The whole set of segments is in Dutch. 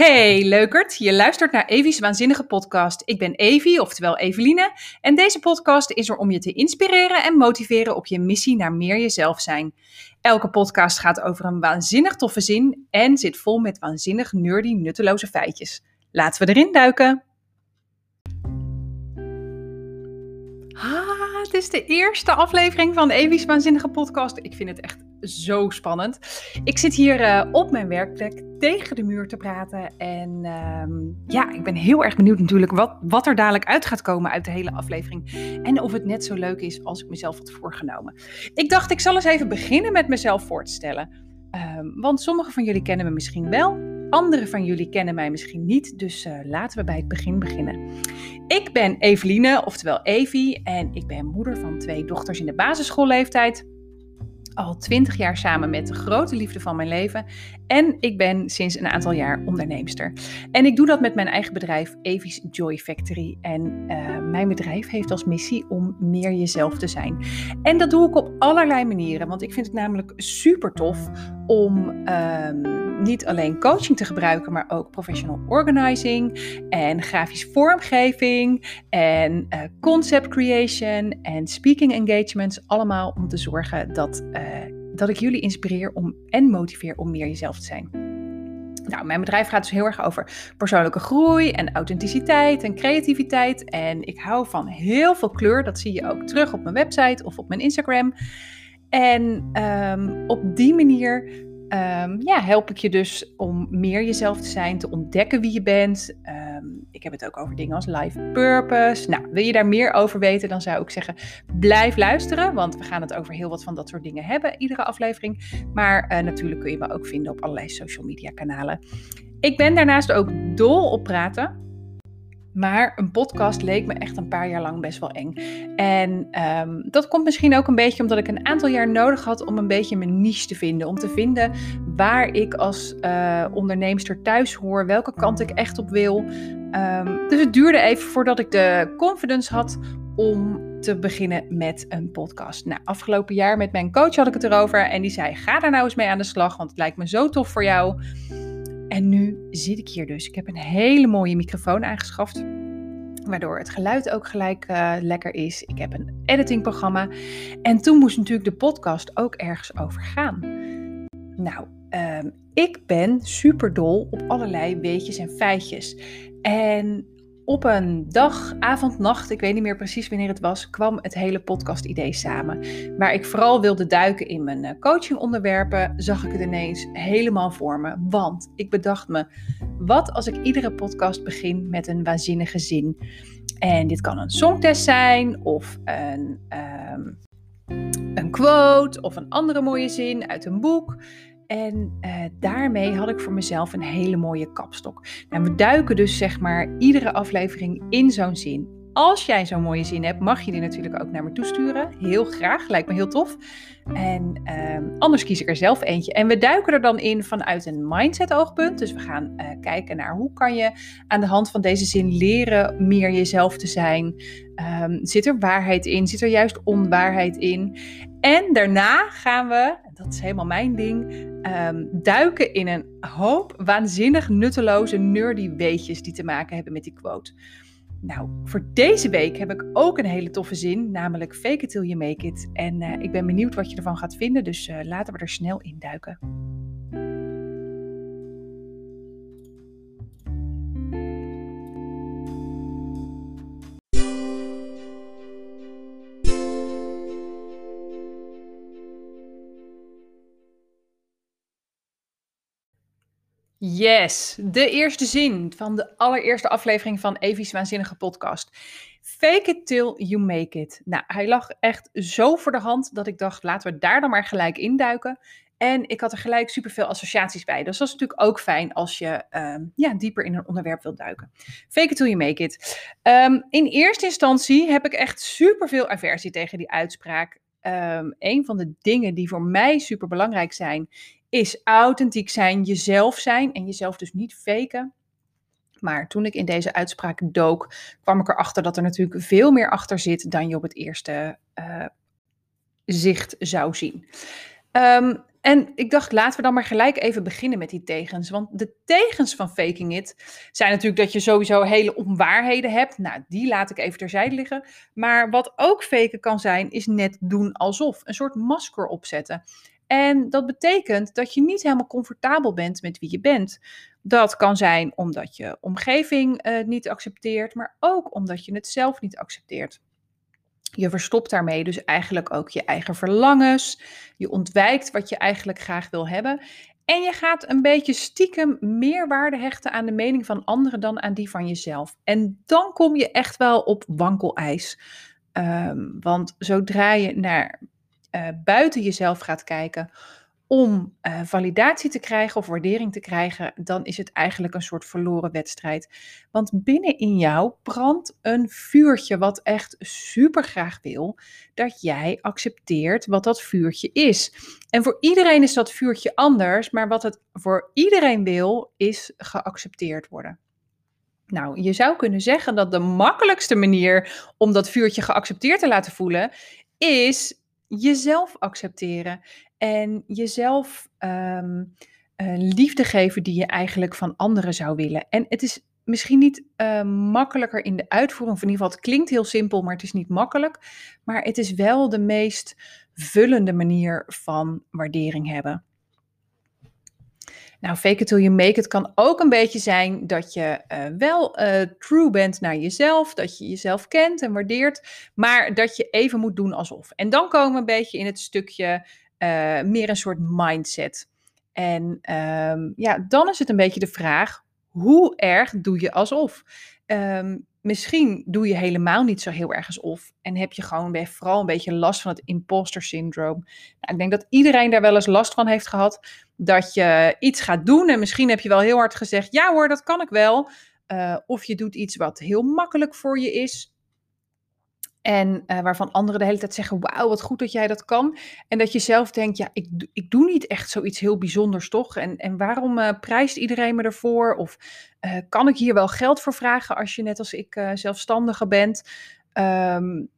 Hey leukert, je luistert naar Evie's Waanzinnige Podcast. Ik ben Evie, oftewel Eveline, en deze podcast is er om je te inspireren en motiveren op je missie naar meer jezelf zijn. Elke podcast gaat over een waanzinnig toffe zin en zit vol met waanzinnig nerdy nutteloze feitjes. Laten we erin duiken. Ah, het is de eerste aflevering van Evie's Waanzinnige Podcast. Ik vind het echt zo spannend. Ik zit hier uh, op mijn werkplek tegen de muur te praten. En uh, ja, ik ben heel erg benieuwd natuurlijk wat, wat er dadelijk uit gaat komen uit de hele aflevering. En of het net zo leuk is als ik mezelf had voorgenomen. Ik dacht, ik zal eens even beginnen met mezelf voor te stellen. Uh, want sommigen van jullie kennen me misschien wel. Anderen van jullie kennen mij misschien niet, dus uh, laten we bij het begin beginnen. Ik ben Eveline, oftewel Evie, en ik ben moeder van twee dochters in de basisschoolleeftijd al twintig jaar samen met de grote liefde van mijn leven. En ik ben sinds een aantal jaar onderneemster. En ik doe dat met mijn eigen bedrijf Evi's Joy Factory. En uh, mijn bedrijf heeft als missie om meer jezelf te zijn. En dat doe ik op allerlei manieren. Want ik vind het namelijk super tof om um, niet alleen coaching te gebruiken, maar ook professional organizing en grafisch vormgeving en uh, concept creation en speaking engagements. Allemaal om te zorgen dat, uh, dat ik jullie inspireer om, en motiveer om meer jezelf te zijn. Nou, mijn bedrijf gaat dus heel erg over persoonlijke groei en authenticiteit en creativiteit. En ik hou van heel veel kleur. Dat zie je ook terug op mijn website of op mijn Instagram. En um, op die manier um, ja, help ik je dus om meer jezelf te zijn, te ontdekken wie je bent. Um, ik heb het ook over dingen als life purpose. Nou, wil je daar meer over weten, dan zou ik zeggen, blijf luisteren. Want we gaan het over heel wat van dat soort dingen hebben, iedere aflevering. Maar uh, natuurlijk kun je me ook vinden op allerlei social media kanalen. Ik ben daarnaast ook dol op praten. Maar een podcast leek me echt een paar jaar lang best wel eng. En um, dat komt misschien ook een beetje omdat ik een aantal jaar nodig had om een beetje mijn niche te vinden. Om te vinden waar ik als uh, onderneemster thuis hoor, welke kant ik echt op wil. Um, dus het duurde even voordat ik de confidence had om te beginnen met een podcast. Nou, afgelopen jaar met mijn coach had ik het erover en die zei: ga daar nou eens mee aan de slag, want het lijkt me zo tof voor jou. En nu zit ik hier dus. Ik heb een hele mooie microfoon aangeschaft. Waardoor het geluid ook gelijk uh, lekker is. Ik heb een editingprogramma. En toen moest natuurlijk de podcast ook ergens over gaan. Nou, um, ik ben super dol op allerlei weetjes en feitjes. En op een dag, avond, nacht, ik weet niet meer precies wanneer het was, kwam het hele podcast-idee samen. Waar ik vooral wilde duiken in mijn eh, coachingonderwerpen, zag ik het ineens helemaal voor me. Want ik bedacht me, wat als ik iedere podcast begin met een waanzinnige zin? En dit kan een songtest zijn, of een, um, een quote, of een andere mooie zin uit een boek. En uh, daarmee had ik voor mezelf een hele mooie kapstok. Nou, we duiken dus zeg maar iedere aflevering in zo'n zin. Als jij zo'n mooie zin hebt, mag je die natuurlijk ook naar me toesturen. Heel graag, lijkt me heel tof. En uh, anders kies ik er zelf eentje. En we duiken er dan in vanuit een mindset oogpunt. Dus we gaan uh, kijken naar hoe kan je aan de hand van deze zin leren meer jezelf te zijn. Um, zit er waarheid in? Zit er juist onwaarheid in? En daarna gaan we, dat is helemaal mijn ding, um, duiken in een hoop waanzinnig nutteloze nerdy weetjes die te maken hebben met die quote. Nou, voor deze week heb ik ook een hele toffe zin, namelijk fake it till you make it. En uh, ik ben benieuwd wat je ervan gaat vinden, dus uh, laten we er snel in duiken. Yes, de eerste zin van de allereerste aflevering van Evie's Waanzinnige Podcast. Fake it till you make it. Nou, hij lag echt zo voor de hand dat ik dacht, laten we daar dan maar gelijk induiken. En ik had er gelijk superveel associaties bij. Dus dat is natuurlijk ook fijn als je um, ja, dieper in een onderwerp wilt duiken. Fake it till you make it. Um, in eerste instantie heb ik echt superveel aversie tegen die uitspraak. Um, een van de dingen die voor mij super belangrijk zijn, is authentiek zijn, jezelf zijn en jezelf dus niet faken. Maar toen ik in deze uitspraak dook, kwam ik erachter dat er natuurlijk veel meer achter zit dan je op het eerste uh, zicht zou zien. Um, En ik dacht, laten we dan maar gelijk even beginnen met die tegens. Want de tegens van faking it zijn natuurlijk dat je sowieso hele onwaarheden hebt. Nou, die laat ik even terzijde liggen. Maar wat ook faken kan zijn, is net doen alsof. Een soort masker opzetten. En dat betekent dat je niet helemaal comfortabel bent met wie je bent. Dat kan zijn omdat je omgeving uh, niet accepteert, maar ook omdat je het zelf niet accepteert. Je verstopt daarmee dus eigenlijk ook je eigen verlangens. Je ontwijkt wat je eigenlijk graag wil hebben. En je gaat een beetje stiekem meer waarde hechten aan de mening van anderen dan aan die van jezelf. En dan kom je echt wel op wankelijs. Um, want zodra je naar uh, buiten jezelf gaat kijken om uh, validatie te krijgen of waardering te krijgen, dan is het eigenlijk een soort verloren wedstrijd. Want binnen in jou brandt een vuurtje wat echt super graag wil dat jij accepteert wat dat vuurtje is. En voor iedereen is dat vuurtje anders, maar wat het voor iedereen wil, is geaccepteerd worden. Nou, je zou kunnen zeggen dat de makkelijkste manier om dat vuurtje geaccepteerd te laten voelen, is jezelf accepteren en jezelf um, uh, liefde geven die je eigenlijk van anderen zou willen. En het is misschien niet uh, makkelijker in de uitvoering, of in ieder geval het klinkt heel simpel, maar het is niet makkelijk. Maar het is wel de meest vullende manier van waardering hebben. Nou, fake it till you make it kan ook een beetje zijn dat je uh, wel uh, true bent naar jezelf, dat je jezelf kent en waardeert, maar dat je even moet doen alsof. En dan komen we een beetje in het stukje uh, meer een soort mindset. En um, ja, dan is het een beetje de vraag, hoe erg doe je alsof? Um, misschien doe je helemaal niet zo heel erg alsof. En heb je gewoon vooral een beetje last van het imposter syndroom. Nou, ik denk dat iedereen daar wel eens last van heeft gehad. Dat je iets gaat doen en misschien heb je wel heel hard gezegd, ja hoor, dat kan ik wel. Uh, of je doet iets wat heel makkelijk voor je is. En uh, waarvan anderen de hele tijd zeggen: Wauw, wat goed dat jij dat kan. En dat je zelf denkt: Ja, ik, ik doe niet echt zoiets heel bijzonders, toch? En, en waarom uh, prijst iedereen me ervoor? Of uh, kan ik hier wel geld voor vragen als je net als ik zelfstandige bent? Um,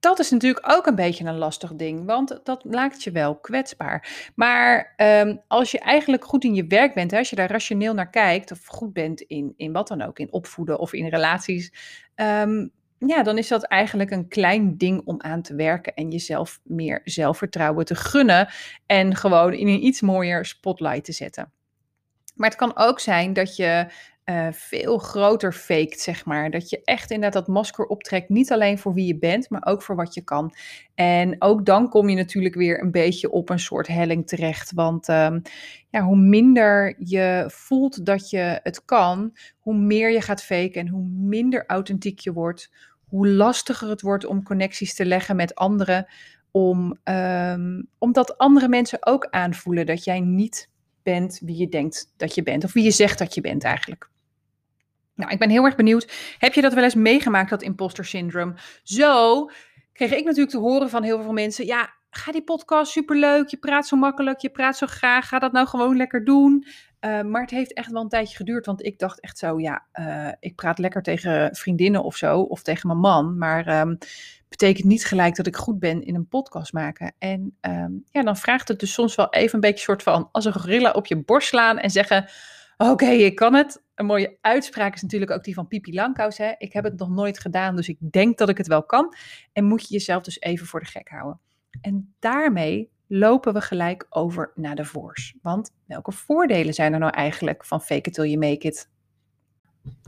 dat is natuurlijk ook een beetje een lastig ding, want dat maakt je wel kwetsbaar. Maar um, als je eigenlijk goed in je werk bent, hè, als je daar rationeel naar kijkt, of goed bent in, in wat dan ook, in opvoeden of in relaties, um, ja, dan is dat eigenlijk een klein ding om aan te werken en jezelf meer zelfvertrouwen te gunnen en gewoon in een iets mooier spotlight te zetten. Maar het kan ook zijn dat je uh, veel groter faked, zeg maar. Dat je echt inderdaad dat masker optrekt, niet alleen voor wie je bent, maar ook voor wat je kan. En ook dan kom je natuurlijk weer een beetje op een soort helling terecht. Want um, ja, hoe minder je voelt dat je het kan, hoe meer je gaat faken en hoe minder authentiek je wordt, hoe lastiger het wordt om connecties te leggen met anderen. Om, um, omdat andere mensen ook aanvoelen dat jij niet bent wie je denkt dat je bent. Of wie je zegt dat je bent eigenlijk. Nou, ik ben heel erg benieuwd. Heb je dat wel eens meegemaakt, dat imposter syndroom? Zo kreeg ik natuurlijk te horen van heel veel mensen. Ja, ga die podcast superleuk. Je praat zo makkelijk. Je praat zo graag. Ga dat nou gewoon lekker doen. Uh, maar het heeft echt wel een tijdje geduurd, want ik dacht echt zo, ja, uh, ik praat lekker tegen vriendinnen of zo, of tegen mijn man, maar um, betekent niet gelijk dat ik goed ben in een podcast maken. En um, ja, dan vraagt het dus soms wel even een beetje soort van als een gorilla op je borst slaan en zeggen, oké, ik kan het. Een mooie uitspraak is natuurlijk ook die van Pipi Langkous, hè. Ik heb het nog nooit gedaan, dus ik denk dat ik het wel kan. En moet je jezelf dus even voor de gek houden. En daarmee lopen we gelijk over naar de voors. Want welke voordelen zijn er nou eigenlijk van fake it till you make it?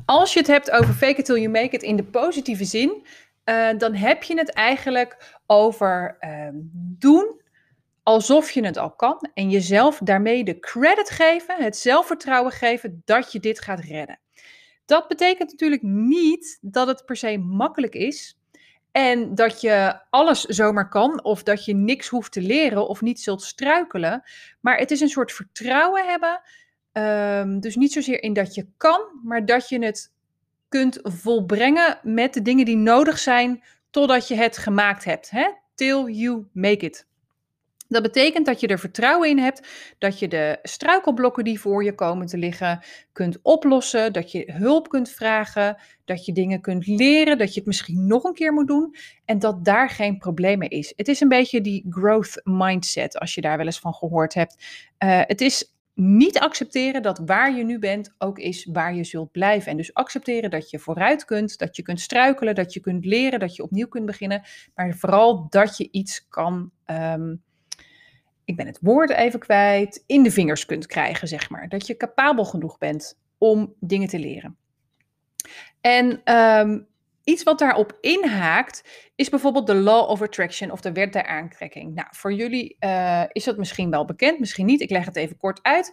Als je het hebt over fake it till you make it in de positieve zin, uh, dan heb je het eigenlijk over uh, doen alsof je het al kan en jezelf daarmee de credit geven, het zelfvertrouwen geven dat je dit gaat redden. Dat betekent natuurlijk niet dat het per se makkelijk is, en dat je alles zomaar kan, of dat je niks hoeft te leren of niet zult struikelen. Maar het is een soort vertrouwen hebben. Um, dus niet zozeer in dat je kan, maar dat je het kunt volbrengen met de dingen die nodig zijn totdat je het gemaakt hebt. Hè? Till you make it. Dat betekent dat je er vertrouwen in hebt dat je de struikelblokken die voor je komen te liggen kunt oplossen, dat je hulp kunt vragen, dat je dingen kunt leren, dat je het misschien nog een keer moet doen en dat daar geen probleem mee is. Het is een beetje die growth mindset, als je daar wel eens van gehoord hebt. Uh, het is niet accepteren dat waar je nu bent ook is waar je zult blijven. En dus accepteren dat je vooruit kunt, dat je kunt struikelen, dat je kunt leren, dat je opnieuw kunt beginnen, maar vooral dat je iets kan. Um, ik ben het woord even kwijt, in de vingers kunt krijgen, zeg maar. Dat je capabel genoeg bent om dingen te leren. En um, iets wat daarop inhaakt, is bijvoorbeeld de Law of Attraction of de wet der aantrekking. Nou, voor jullie uh, is dat misschien wel bekend, misschien niet. Ik leg het even kort uit.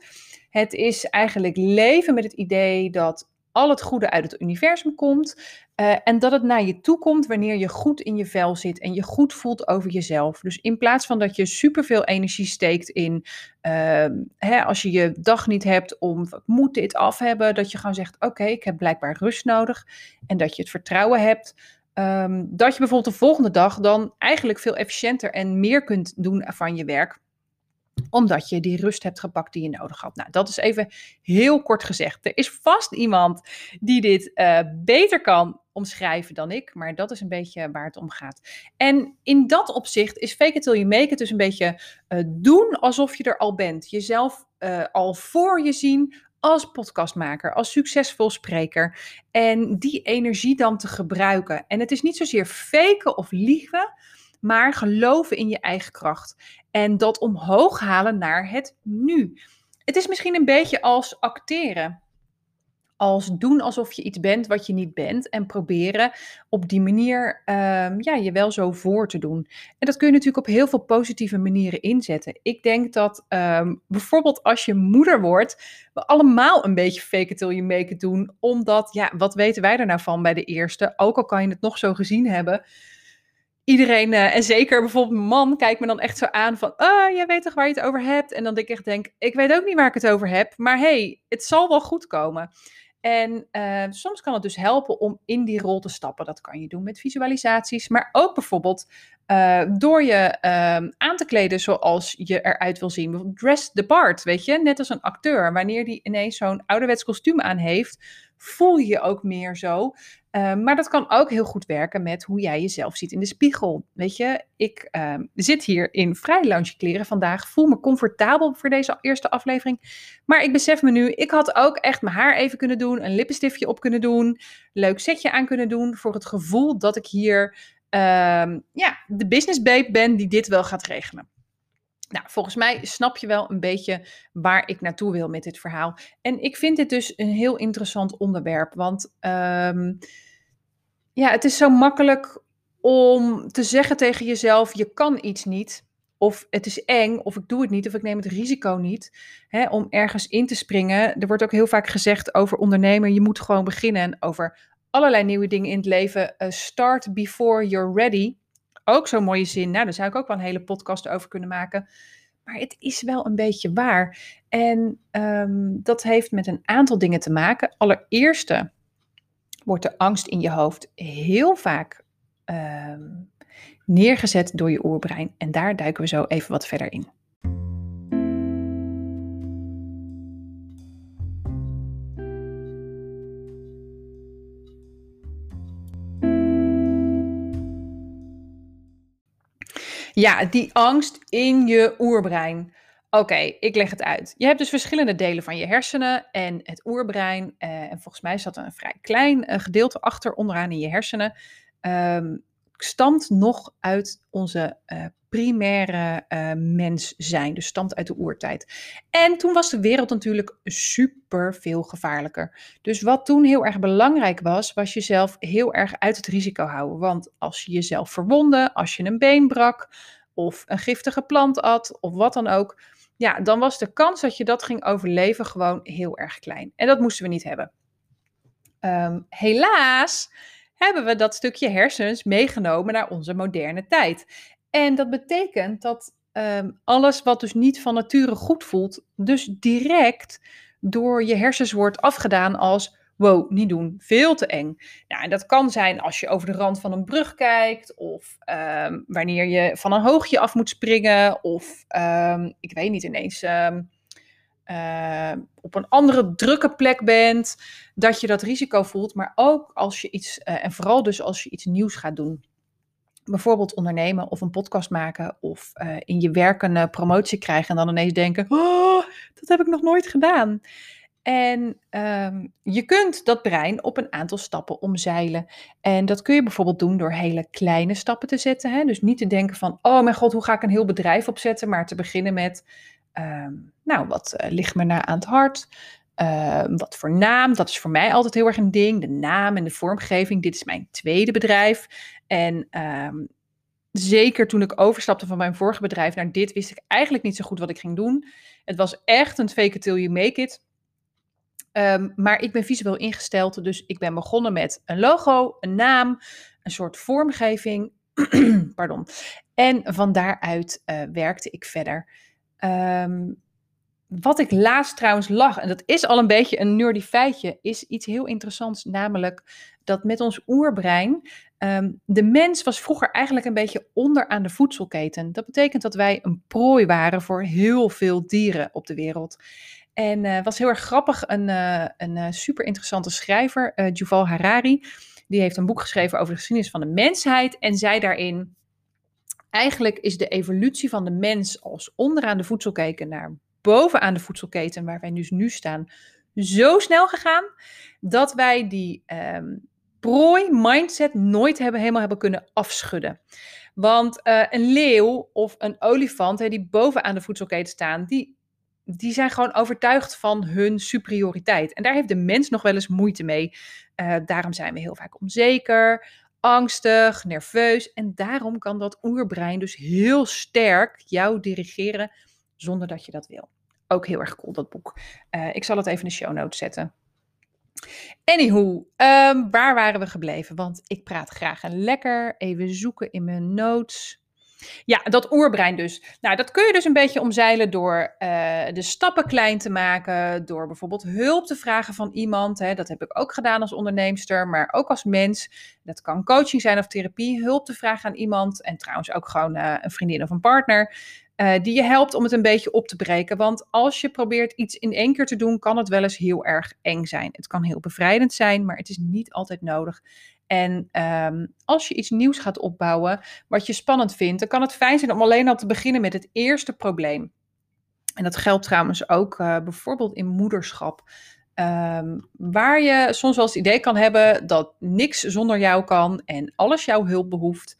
Het is eigenlijk leven met het idee dat al het goede uit het universum komt. Uh, en dat het naar je toe komt wanneer je goed in je vel zit en je goed voelt over jezelf. Dus in plaats van dat je superveel energie steekt in, uh, hè, als je je dag niet hebt om, ik moet dit af hebben, dat je gewoon zegt, oké, ik heb blijkbaar rust nodig. En dat je het vertrouwen hebt um, dat je bijvoorbeeld de volgende dag dan eigenlijk veel efficiënter en meer kunt doen van je werk omdat je die rust hebt gepakt die je nodig had. Nou, dat is even heel kort gezegd. Er is vast iemand die dit uh, beter kan omschrijven dan ik, maar dat is een beetje waar het om gaat. En in dat opzicht is fake it till you make it dus een beetje uh, doen alsof je er al bent. Jezelf uh, al voor je zien als podcastmaker, als succesvol spreker en die energie dan te gebruiken. En het is niet zozeer faken of liegen, maar geloven in je eigen kracht. En dat omhoog halen naar het nu. Het is misschien een beetje als acteren. Als doen alsof je iets bent wat je niet bent. En proberen op die manier um, ja, je wel zo voor te doen. En dat kun je natuurlijk op heel veel positieve manieren inzetten. Ik denk dat um, bijvoorbeeld als je moeder wordt, we allemaal een beetje fake it till you make it doen. Omdat, ja, wat weten wij er nou van bij de eerste? Ook al kan je het nog zo gezien hebben iedereen, uh, en zeker bijvoorbeeld mijn man, kijkt me dan echt zo aan van, oh, jij weet toch waar je het over hebt? En dan denk ik echt, denk, ik weet ook niet waar ik het over heb, maar hey, het zal wel goed komen. En uh, soms kan het dus helpen om in die rol te stappen. Dat kan je doen met visualisaties, maar ook bijvoorbeeld uh, door je uh, aan te kleden zoals je eruit wil zien. Dress the part, weet je, net als een acteur. Wanneer die ineens zo'n ouderwets kostuum aan heeft, voel je je ook meer zo. Uh, maar dat kan ook heel goed werken met hoe jij jezelf ziet in de spiegel. Weet je, ik uh, zit hier in vrij lounge kleren vandaag. Voel me comfortabel voor deze eerste aflevering. Maar ik besef me nu, ik had ook echt mijn haar even kunnen doen. Een lippenstiftje op kunnen doen. Leuk setje aan kunnen doen. Voor het gevoel dat ik hier uh, ja, de business babe ben die dit wel gaat regelen. Nou, volgens mij snap je wel een beetje waar ik naartoe wil met dit verhaal. En ik vind dit dus een heel interessant onderwerp. Want um, ja, het is zo makkelijk om te zeggen tegen jezelf: je kan iets niet. Of het is eng, of ik doe het niet, of ik neem het risico niet. Hè, om ergens in te springen. Er wordt ook heel vaak gezegd over ondernemen: je moet gewoon beginnen. En over allerlei nieuwe dingen in het leven. Uh, start before you're ready. Ook zo'n mooie zin. Nou, daar zou ik ook wel een hele podcast over kunnen maken. Maar het is wel een beetje waar. En um, dat heeft met een aantal dingen te maken. Allereerste wordt de angst in je hoofd heel vaak um, neergezet door je oerbrein. En daar duiken we zo even wat verder in. Ja, die angst in je oerbrein. Oké, ik leg het uit. Je hebt dus verschillende delen van je hersenen en het oerbrein. Uh, en volgens mij zat er een vrij klein uh, gedeelte achter onderaan in je hersenen. Um, stamt nog uit onze uh, primaire uh, mens zijn. Dus stamt uit de oertijd. En toen was de wereld natuurlijk super veel gevaarlijker. Dus wat toen heel erg belangrijk was, was jezelf heel erg uit het risico houden. Want als je jezelf verwondde, als je een been brak, of een giftige plant at, of wat dan ook. Ja, dan was de kans dat je dat ging overleven gewoon heel erg klein. En dat moesten we niet hebben. Um, helaas hebben we dat stukje hersens meegenomen naar onze moderne tijd. En dat betekent dat um, alles wat dus niet van nature goed voelt, dus direct door je hersens wordt afgedaan als wow, niet doen, veel te eng. Nou, en dat kan zijn als je over de rand van een brug kijkt, of ehm, wanneer je van een hoogje af moet springen, of ehm, ik weet niet ineens. Ehm, op een andere drukke plek bent, dat je dat risico voelt. Maar ook als je iets, uh, en vooral dus als je iets nieuws gaat doen. Bijvoorbeeld ondernemen of een podcast maken of uh, in je werk een promotie krijgen en dan ineens denken, oh, dat heb ik nog nooit gedaan. En um, je kunt dat brein op een aantal stappen omzeilen. En dat kun je bijvoorbeeld doen door hele kleine stappen te zetten. Hè? Dus niet te denken van, oh mijn god, hoe ga ik een heel bedrijf opzetten? Maar te beginnen met, Ehm, nou, wat uh, ligt me naar aan het hart? Ehm, wat voor naam? Dat is voor mij altijd heel erg een ding. De naam en de vormgeving. Dit is mijn tweede bedrijf. En ehm, zeker toen ik overstapte van mijn vorige bedrijf naar dit, wist ik eigenlijk niet zo goed wat ik ging doen. Het was echt een fake it till you make it. maar ik ben visueel ingesteld, dus ik ben begonnen met een logo, een naam, een soort vormgeving. Pardon. En van daaruit uh, werkte ik verder. Um, wat ik laatst trouwens lag, en dat is al een beetje een nerdy feitje, is iets heel interessants. Namelijk dat met ons oerbrein, um, de mens was vroeger eigenlijk een beetje onderaan de voedselketen. Dat betekent dat wij een prooi waren voor heel veel dieren op de wereld. En uh, was heel erg grappig, een, uh, een uh, super interessante schrijver, Yuval Harari, die heeft een boek geschreven over de geschiedenis van de mensheid en zei daarin Eigenlijk is de evolutie van de mens als onderaan de voedselketen naar bovenaan de voedselketen, waar wij dus nu staan, zo snel gegaan dat wij die um, prooi-mindset nooit hebben, helemaal hebben kunnen afschudden. Want uh, een leeuw of een olifant, hè, die bovenaan de voedselketen staan, die, die zijn gewoon overtuigd van hun superioriteit. En daar heeft de mens nog wel eens moeite mee. Uh, daarom zijn we heel vaak onzeker angstig, nerveus. En daarom kan dat oerbrein dus heel sterk jou dirigeren zonder dat je dat wil. Ook heel erg cool, dat boek. Uh, ik zal het even in de show notes zetten. Anywho, um, waar waren we gebleven? Want ik praat graag en lekker. Even zoeken in mijn notes. Ja, dat oerbrein dus. Nou, dat kun je dus een beetje omzeilen door uh, de stappen klein te maken, door bijvoorbeeld hulp te vragen van iemand. Hè. Dat heb ik ook gedaan als onderneemster, maar ook als mens. Dat kan coaching zijn of therapie, hulp te vragen aan iemand. En trouwens ook gewoon uh, een vriendin of een partner. Uh, die je helpt om het een beetje op te breken. Want als je probeert iets in één keer te doen, kan het wel eens heel erg eng zijn. Het kan heel bevrijdend zijn, maar het is niet altijd nodig. En um, als je iets nieuws gaat opbouwen, wat je spannend vindt, dan kan het fijn zijn om alleen al te beginnen met het eerste probleem. En dat geldt trouwens ook uh, bijvoorbeeld in moederschap. Um, waar je soms wel eens het idee kan hebben dat niks zonder jou kan en alles jouw hulp behoeft.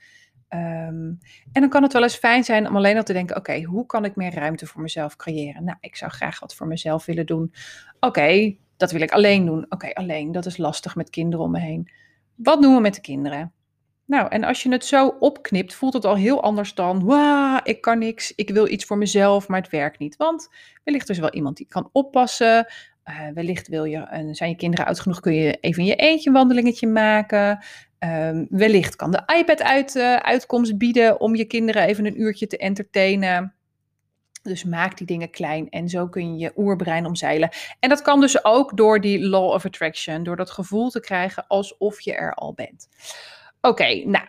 Um, en dan kan het wel eens fijn zijn om alleen al te denken: oké, hoe kan ik meer ruimte voor mezelf creëren? Nou, ik zou graag wat voor mezelf willen doen. Oké, dat wil ik alleen doen. Oké, alleen, dat is lastig met kinderen om me heen. Wat doen we met de kinderen? Nou, en als je het zo opknipt, voelt het al heel anders dan, wauw, ik kan niks, ik wil iets voor mezelf, maar het werkt niet. Want wellicht is er wel iemand die kan oppassen, uh, wellicht wil je, uh, zijn je kinderen oud genoeg, kun je even in je eentje een wandelingetje maken. Uh, wellicht kan de iPad uit, uh, uitkomst bieden om je kinderen even een uurtje te entertainen. Dus maak die dingen klein en zo kun je je oerbrein omzeilen. En dat kan dus ook door die law of attraction, door dat gevoel te krijgen alsof je er al bent. Oké, nou,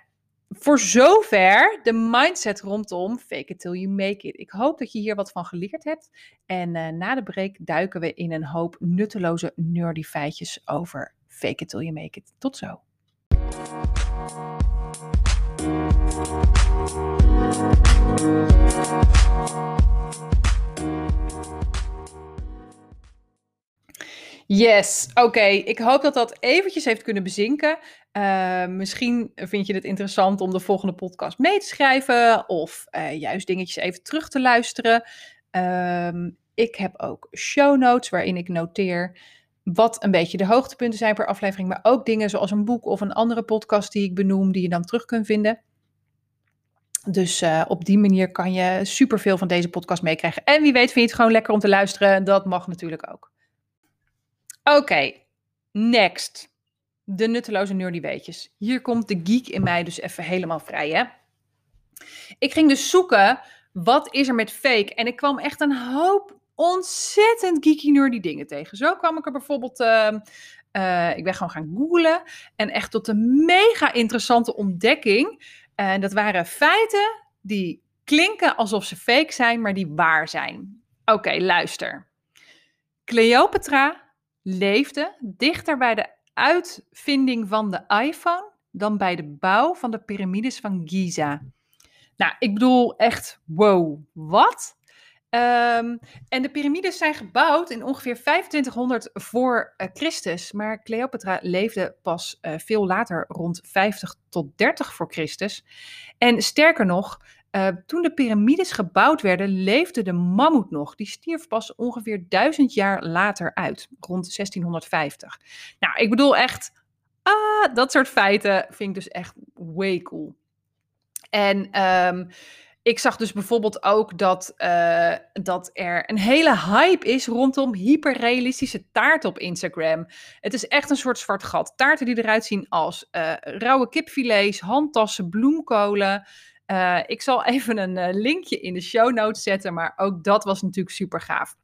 voor zover de mindset rondom fake it till you make it. Ik hoop dat je hier wat van geleerd hebt. En uh, na de break duiken we in een hoop nutteloze nerdy feitjes over fake it till you make it. Tot zo. Yes, oké. Ik hoop dat dat eventjes heeft kunnen bezinken. Uh, misschien vind je het interessant om de volgende podcast mee te schrijven of uh, juist dingetjes even terug te luisteren. Um, ik heb ook show notes waarin ik noteer wat een beetje de hoogtepunten zijn per aflevering, maar ook dingen zoals een boek of een andere podcast die ik benoem, die je dan terug kunt vinden. Dus uh, op die manier kan je superveel van deze podcast meekrijgen. En wie weet vind je het gewoon lekker om te luisteren. Dat mag natuurlijk ook. Oké, next. De nutteloze nerdy weetjes. Hier komt de geek in mij dus even helemaal vrij, hè. Ik ging dus zoeken, wat is er met fake? En ik kwam echt een hoop ontzettend geeky nerdy dingen tegen. Zo kwam ik er bijvoorbeeld uh, Uh, ik ben gewoon gaan googlen. En echt tot een mega interessante ontdekking. En dat waren feiten die klinken alsof ze fake zijn, maar die waar zijn. Oké, luister. Cleopatra leefde dichter bij de uitvinding van de iPhone dan bij de bouw van de piramides van Giza. Nou, ik bedoel echt, wow, wat? Um, en de piramides zijn gebouwd in ongeveer 2500 voor uh, Christus, maar Cleopatra leefde pas uh, veel later, rond 50 tot 30 voor Christus. En sterker nog, uh, toen de piramides gebouwd werden, leefde de mammoet nog. Die stierf pas ongeveer duizend jaar later uit, rond 1650. Nou, ik bedoel echt, ah, dat soort feiten vind ik dus echt way cool. En um, ik zag dus bijvoorbeeld ook dat, uh, dat er een hele hype is rondom hyperrealistische taarten op Instagram. Het is echt een soort zwart gat. Taarten die eruit zien als uh, rauwe kipfilets, handtassen, bloemkolen. Uh, ik zal even een linkje in de show notes zetten, maar ook dat was natuurlijk super gaaf.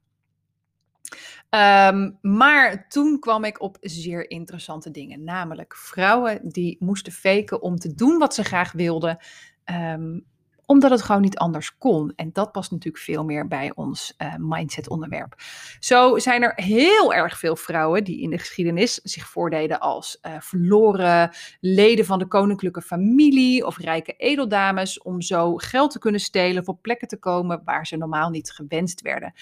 Um, maar toen kwam ik op zeer interessante dingen, namelijk vrouwen die moesten faken om te doen wat ze graag wilden. Um, omdat het gewoon niet anders kon. En dat past natuurlijk veel meer bij ons uh, mindset-onderwerp. Zo zijn er heel erg veel vrouwen die in de geschiedenis zich voordeden als uh, verloren leden van de koninklijke familie of rijke edeldames, om zo geld te kunnen stelen of op plekken te komen waar ze normaal niet gewenst werden.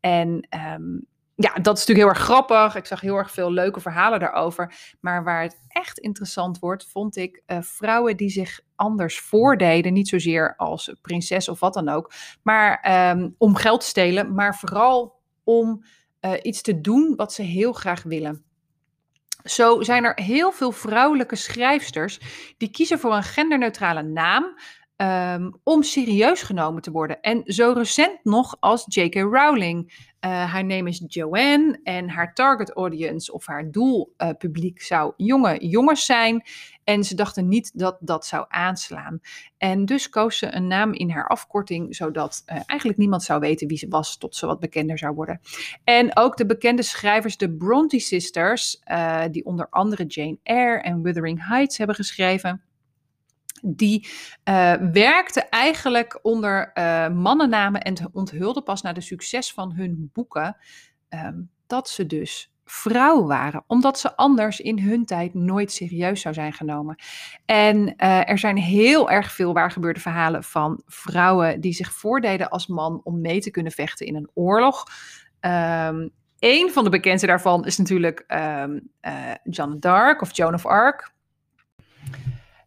En um, ja, dat is natuurlijk heel erg grappig. Ik zag heel erg veel leuke verhalen daarover. Maar waar het echt interessant wordt, vond ik uh, vrouwen die zich anders voordeden. Niet zozeer als prinses of wat dan ook. Maar um, om geld te stelen, maar vooral om uh, iets te doen wat ze heel graag willen. Zo zijn er heel veel vrouwelijke schrijfsters die kiezen voor een genderneutrale naam. Um, om serieus genomen te worden. En zo recent nog als J.K. Rowling. Uh, haar naam is Joanne en haar target audience of haar doelpubliek uh, zou jonge jongens zijn. En ze dachten niet dat dat zou aanslaan. En dus koos ze een naam in haar afkorting, zodat uh, eigenlijk niemand zou weten wie ze was tot ze wat bekender zou worden. En ook de bekende schrijvers, de Bronte Sisters, die onder andere Jane Eyre en Wuthering Heights hebben geschreven die uh, werkte eigenlijk onder uh, mannennamen en onthulde pas na de succes van hun boeken um, dat ze dus vrouw waren, omdat ze anders in hun tijd nooit serieus zou zijn genomen. En uh, er zijn heel erg veel waargebeurde verhalen van vrouwen die zich voordeden als man om mee te kunnen vechten in een oorlog. Um, een van de bekendste daarvan is natuurlijk um, Jeanne d'Arc of Joan of Arc.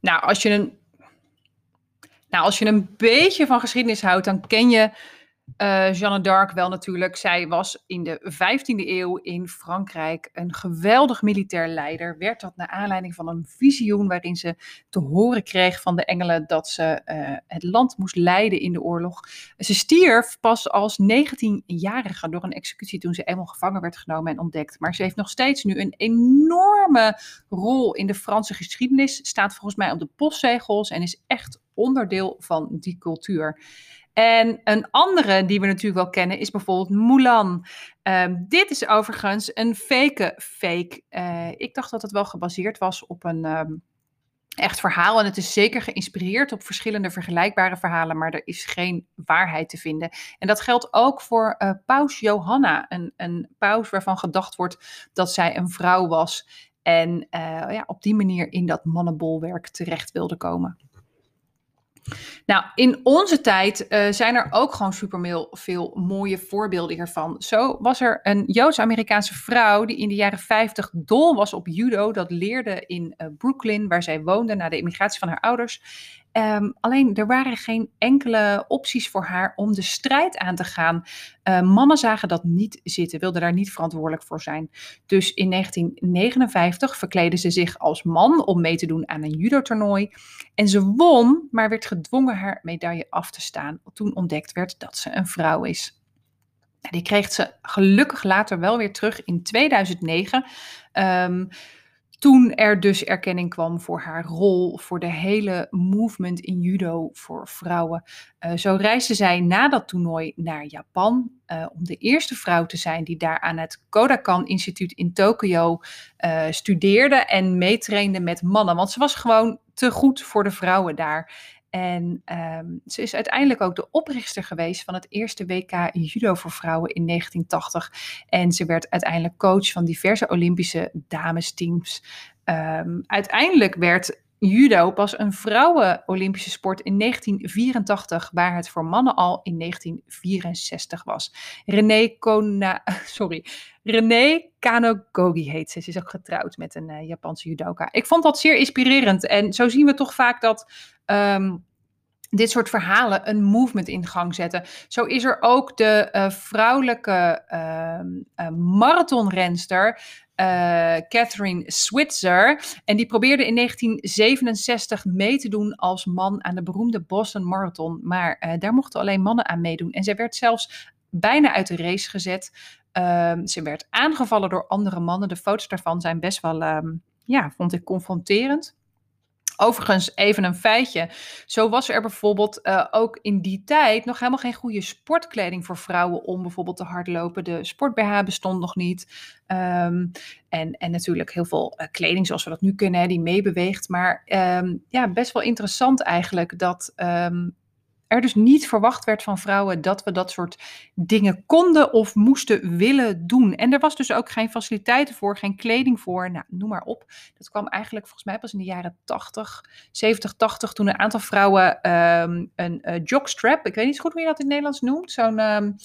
Nou, als je een nou, als je een beetje van geschiedenis houdt, dan ken je uh, Jeanne d'Arc wel natuurlijk. Zij was in de 15e eeuw in Frankrijk een geweldig militair leider. Werd dat naar aanleiding van een visioen waarin ze te horen kreeg van de engelen dat ze uh, het land moest leiden in de oorlog. Ze stierf pas als 19-jarige door een executie toen ze eenmaal gevangen werd genomen en ontdekt. Maar ze heeft nog steeds nu een enorme rol in de Franse geschiedenis. Staat volgens mij op de postzegels en is echt onderdeel van die cultuur. En een andere die we natuurlijk wel kennen is bijvoorbeeld Mulan. Um, dit is overigens een fake fake. Uh, ik dacht dat het wel gebaseerd was op een um, echt verhaal. En het is zeker geïnspireerd op verschillende vergelijkbare verhalen, maar er is geen waarheid te vinden. En dat geldt ook voor uh, paus Johanna, een, een paus waarvan gedacht wordt dat zij een vrouw was. En uh, ja, op die manier in dat mannenbolwerk terecht wilde komen. Nou, in onze tijd uh, zijn er ook gewoon super veel mooie voorbeelden hiervan. Zo was er een Joods-Amerikaanse vrouw die in de jaren 50 dol was op judo. Dat leerde in uh, Brooklyn, waar zij woonde na de immigratie van haar ouders. Um, alleen er waren geen enkele opties voor haar om de strijd aan te gaan. Uh, mannen zagen dat niet zitten, wilden daar niet verantwoordelijk voor zijn. Dus in 1959 verkleedde ze zich als man om mee te doen aan een judo-toernooi. En ze won, maar werd gedwongen haar medaille af te staan. Toen ontdekt werd dat ze een vrouw is. Die kreeg ze gelukkig later wel weer terug in 2009. Um, toen er dus erkenning kwam voor haar rol, voor de hele movement in judo voor vrouwen. Uh, zo reisde zij na dat toernooi naar Japan uh, om de eerste vrouw te zijn die daar aan het Kodokan Instituut in Tokio uh, studeerde en meetrainde met mannen. Want ze was gewoon te goed voor de vrouwen daar. En um, ze is uiteindelijk ook de oprichter geweest van het eerste WK judo voor vrouwen in 1980. En ze werd uiteindelijk coach van diverse Olympische damesteams. Um, uiteindelijk werd judo pas een vrouwen-Olympische sport in 1984, waar het voor mannen al in 1964 was. René Kona, sorry, René Kanogogi heet ze. Ze is ook getrouwd met een uh, Japanse judoka. Ik vond dat zeer inspirerend. En zo zien we toch vaak dat um, dit soort verhalen een movement in gang zetten. Zo is er ook de uh, vrouwelijke uh, marathonrenster uh, Catherine Switzer. En die probeerde in 1967 mee te doen als man aan de beroemde Boston Marathon. Maar daar mochten alleen mannen aan meedoen. En zij werd zelfs bijna uit de race gezet. Uh, ze werd aangevallen door andere mannen. De foto's daarvan zijn best wel, ehm, ja, vond ik confronterend. Overigens, even een feitje. Zo was er bijvoorbeeld uh, ook in die tijd nog helemaal geen goede sportkleding voor vrouwen om bijvoorbeeld te hardlopen. De sport-BH bestond nog niet. Um, en, en natuurlijk heel veel uh, kleding zoals we dat nu kunnen, hè, die meebeweegt. Maar um, ja, best wel interessant eigenlijk dat um, er dus niet verwacht werd van vrouwen dat we dat soort dingen konden of moesten willen doen. En er was dus ook geen faciliteiten voor, geen kleding voor, nou, noem maar op. Dat kwam eigenlijk volgens mij pas in de jaren 80, 70, 80, toen een aantal vrouwen um, een uh, jockstrap, ik weet niet goed hoe je dat in het Nederlands noemt, zo'n... Um,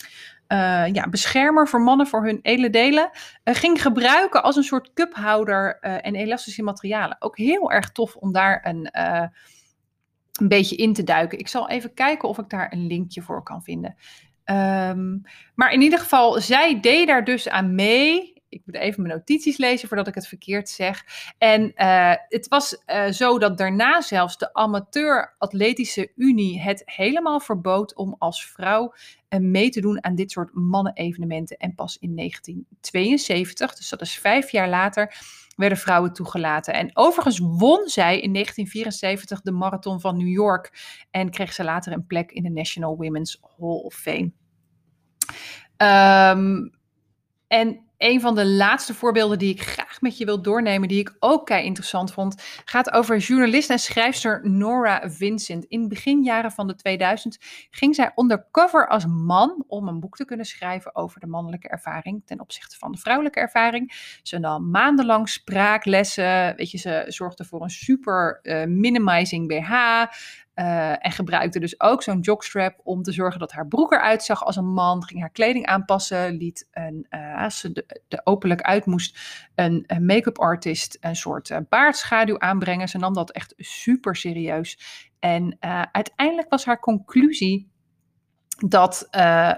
uh, ja, beschermer voor mannen voor hun edele delen, uh, ging gebruiken als een soort cuphouder en elastische materialen. Ook heel erg tof om daar een, een beetje in te duiken. Ik zal even kijken of ik daar een linkje voor kan vinden. Um, maar in ieder geval, zij deed daar dus aan mee. Ik moet even mijn notities lezen voordat ik het verkeerd zeg. En uh, het was uh, zo dat daarna zelfs de Amateur Atletische Unie het helemaal verbood om als vrouw uh, mee te doen aan dit soort mannen-evenementen. En pas in 1972, dus dat is vijf jaar later, werden vrouwen toegelaten. En overigens won zij in 1974 de marathon van New York en kreeg ze later een plek in de National Women's Hall of Fame. Um, en een van de laatste voorbeelden die ik graag met je wil doornemen, die ik ook kei interessant vond, gaat over journalist en schrijfster Nora Vincent. In beginjaren van de 2000 ging zij undercover als man om een boek te kunnen schrijven over de mannelijke ervaring ten opzichte van de vrouwelijke ervaring. Ze nam maandenlang spraaklessen, weet je, ze zorgde voor een super uh, minimizing BH. Uh, en gebruikte dus ook zo'n jockstrap om te zorgen dat haar broek eruit zag als een man. Ging haar kleding aanpassen. Liet een, als ze de, openlijk uit moest, een, make-up artist een soort uh, baardschaduw aanbrengen. Ze nam dat echt super serieus. En uiteindelijk was haar conclusie dat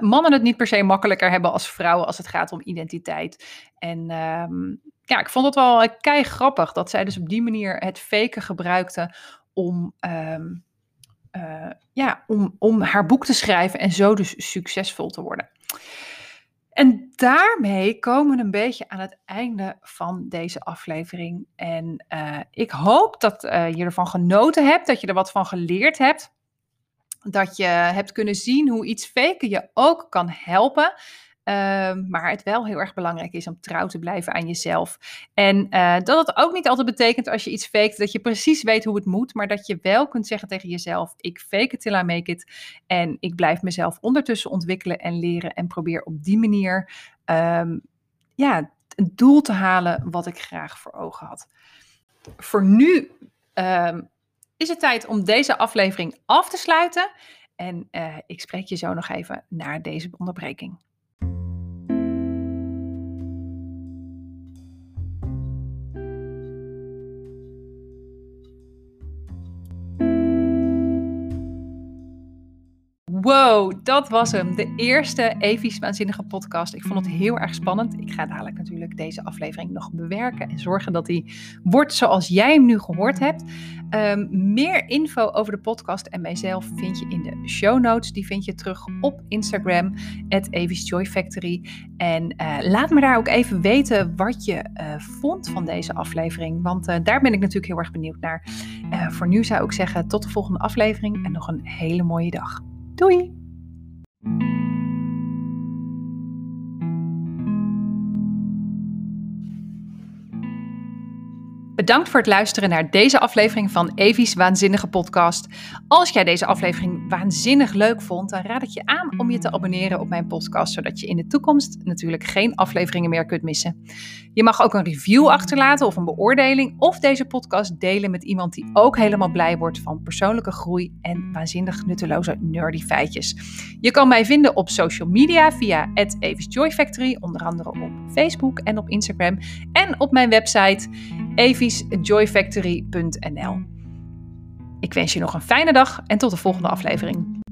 mannen het niet per se makkelijker hebben als vrouwen als het gaat om identiteit. En um, ja, ik vond het wel kei grappig dat zij dus op die manier het faken gebruikte om. Um, uh, ja, om, om haar boek te schrijven en zo dus succesvol te worden. En daarmee komen we een beetje aan het einde van deze aflevering. En uh, ik hoop dat uh, je ervan genoten hebt, dat je er wat van geleerd hebt. Dat je hebt kunnen zien hoe iets faken je ook kan helpen. Um, maar het wel heel erg belangrijk is om trouw te blijven aan jezelf. En uh, dat het ook niet altijd betekent als je iets faked dat je precies weet hoe het moet, maar dat je wel kunt zeggen tegen jezelf: ik fake it till I make it. En ik blijf mezelf ondertussen ontwikkelen en leren en probeer op die manier um, ja, een doel te halen wat ik graag voor ogen had. Voor nu um, is het tijd om deze aflevering af te sluiten. En uh, ik spreek je zo nog even naar deze onderbreking. Wow, dat was hem. De eerste Evi's Waanzinnige podcast. Ik vond het heel erg spannend. Ik ga dadelijk natuurlijk deze aflevering nog bewerken en zorgen dat die wordt zoals jij hem nu gehoord hebt. Ehm, meer info over de podcast en mijzelf vind je in de show notes. Die vind je terug op Instagram, at Evi's Joy Factory. En uh, laat me daar ook even weten wat je uh, vond van deze aflevering. Want uh, daar ben ik natuurlijk heel erg benieuwd naar. voor nu zou ik zeggen, tot de volgende aflevering en nog een hele mooie dag. Doei! Bedankt voor het luisteren naar deze aflevering van Evi's Waanzinnige Podcast. Als jij deze aflevering waanzinnig leuk vond, dan raad ik je aan om je te abonneren op mijn podcast, zodat je in de toekomst natuurlijk geen afleveringen meer kunt missen. Je mag ook een review achterlaten of een beoordeling, of deze podcast delen met iemand die ook helemaal blij wordt van persoonlijke groei en waanzinnig nutteloze nerdy feitjes. Je kan mij vinden op social media via Evis Joy Factory, onder andere op Facebook en op Instagram, en op mijn website evisjoyfactory.nl. Ik wens je nog een fijne dag en tot de volgende aflevering.